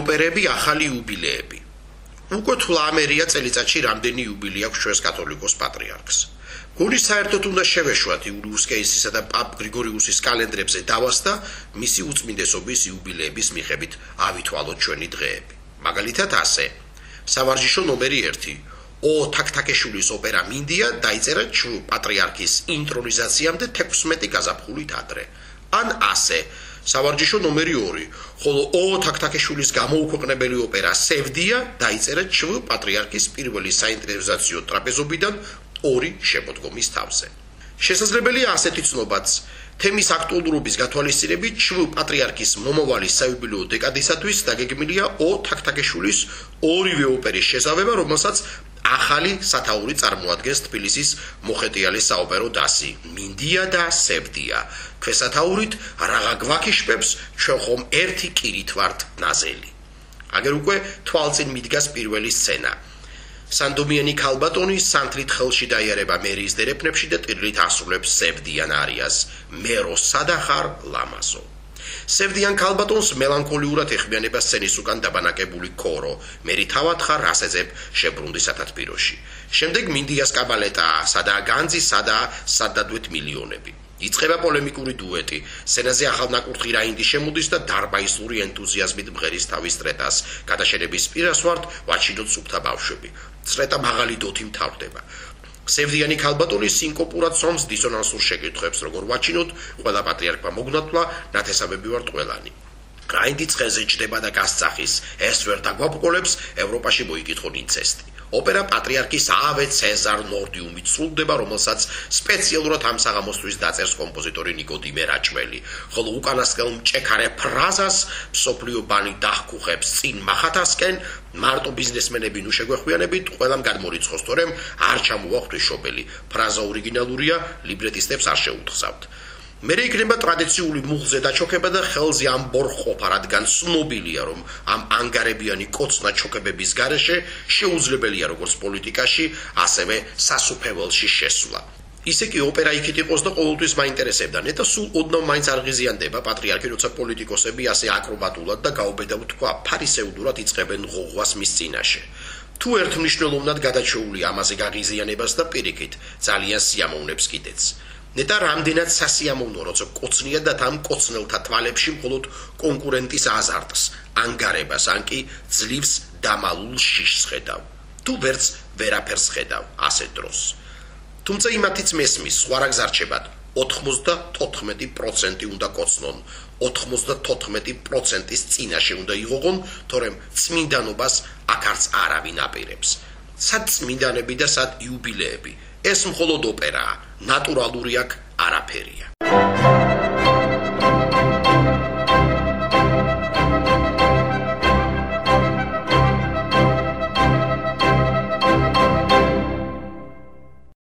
ოპერები, ახალი იუბილეები. უკვე თვლამერია წელიწადში რამდენი იუბილე აქვს ჩვენს კათოლიკოს პატრიარქს. გული საერთოდ უნდა შევეშვათ იულიუს კეისისა და პაპ გრიგორიუსის კალენდრებზე დავასდა მისი უწმინდესობის იუბილეების მიხედვით ავითვალოთ ჩვენი დღეები. მაგალითად ასე. სავარჯიშო ნომერი 1 ო თაკთაკეშვილის ოპერა მინდია დაიწერა ჩუ პატრიარქის ინტრონიზაციამდე 16 გაზაფხულით ადრე. ან ასე სავარჯიშო ნომერი 2 ხოლო ო თაკთაკეშვილის გამოუქვეყნებელი ოპერა სევდია დაიწერა ჩუ პატრიარქის პირველი საინტერესაციო ტრაპეზობიდან ორი შემოდგომის თავზე. შესაძლებელია ასეთი ცნობაც თემის აქტუალურობის გათვალისწინებით ჩუ პატრიარქის მომავალი საიუბილეო დეკადისათვის დაგეგმილია ო თაკთაკეშვილის ორივე ოპერის შესავება, რომელსაც ახალი სათაური წარმოადგენს თბილისის მოხეტიალი საოპერო დასი. მინდია და სევდია ქვესათაურით რაღა გვაქიშპებს ჩვენ ხომ ერთი კირით ვართ ნაზელი. აგერ უკვე თვალწინ მიდგას პირველი სცენა. სანდომიანი ქალბატონი სანთლით ხელში დაიარება მერის დერეფნებში და ტირლით ასრულებს სევდიან არიას. მერო სადახარ ლამაზო სევდიან ქალბატონს მელანქოლიურად ეხმიანება სცენის უკან დაბანაკებული ქორო. მერი თავად ხარ ასეძებ შებრუნდი სათათბიროში. შემდეგ მინდიას კაბალეტა, სადაა განძი, სადაა სადადვეთ მილიონები. იწება პოლემიკური დუეტი. სცენაზე ახალნაკურთხი რაინდი შემოდის და დარბაისური ენთუზიაზმით მღერის თავის ტრეტას. გადაშენების პირას ვართ ვაჩინოთ სუფთა ბავშვები. ტრეტა მაღალი დოთი მთავრდება. სევდიანი ქალბატონი სინკოპურად სომს დისონანსურ შეკითხვებს როგორ ვაჩინოთ ყველა პატრიარქმა მოგნათლა ნათესავები ვარ ყველანი. კაინდი ცხეზე ჯდება და გასწახის. ეს ვერ დაგვაპყოლებს ევროპაში მოიკითხონ ინცესტი ოპერა პატრიარქის ავე ცეზარ ნორდიუმი ცულდება, რომელსაც სპეციალურად ამ საღამოსთვის დაწერს კომპოზიტორი ნიკოდიმე რაჭველი. ხოლო უკანასკნელ მჭექარე ფრაზას სოფლიო ბანი დახკუხებს წინ מחათასკენ მარტო ბიზნესმენები ნუ შეგვეხვიანებით, ყველამ გადმორიცხოს, თორემ არ ჩამოახვდეს შობელი. ფრაზა ორიგინალურია, ლიბრეტისტებს არ შეუთხზავთ. მე იქნება ტრადიციული მუხზე დაჩოქება და ხელზე ამ ბორხოფა, რადგან ცნობილია, რომ ამ ანგარებიანი კოცნა ჩოქებების გარეშე შეუძლებელია როგორც პოლიტიკაში, ასევე სასუფეველში შესვლა. ისე კი ოპერა იქით იყოს და ყოველთვის მაინტერესებდა, ნეტა სულ ოდნავ მაინც არ ღიზიანდება პატრიარქი, როცა პოლიტიკოსები ასე აკრობატულად და გაუბედავ თქვა ფარისეუდურად იწებენ ღოღვას მის წინაშე. თუ ერთმნიშვნელოვნად გადაჩეული ამაზე გაღიზიანებას და პირიქით, ძალიან სიამოვნებს კიდეც. ნეტა რამდენად სასიამოვნო როცა კოცნია და თან კოცნელთა თვალებში მხოლოდ კონკურენტის აზარტს ანგარებას ან კი ძლივს დამალულ შიშს ხედავ. თუ ვერც ვერაფერს ხედავ ასე დროს. თუმცა იმათიც მესმის სხვა რა გზარჩებად 94% უნდა კოცნონ 94%-ის წინაშე უნდა იღოღონ თორემ წმინდანობას აქ არც არავინ აპირებს. სად წმინდანები და სად იუბილეები ეს მხოლოდ ოპერაა, ნატურალური აქ არაფერია.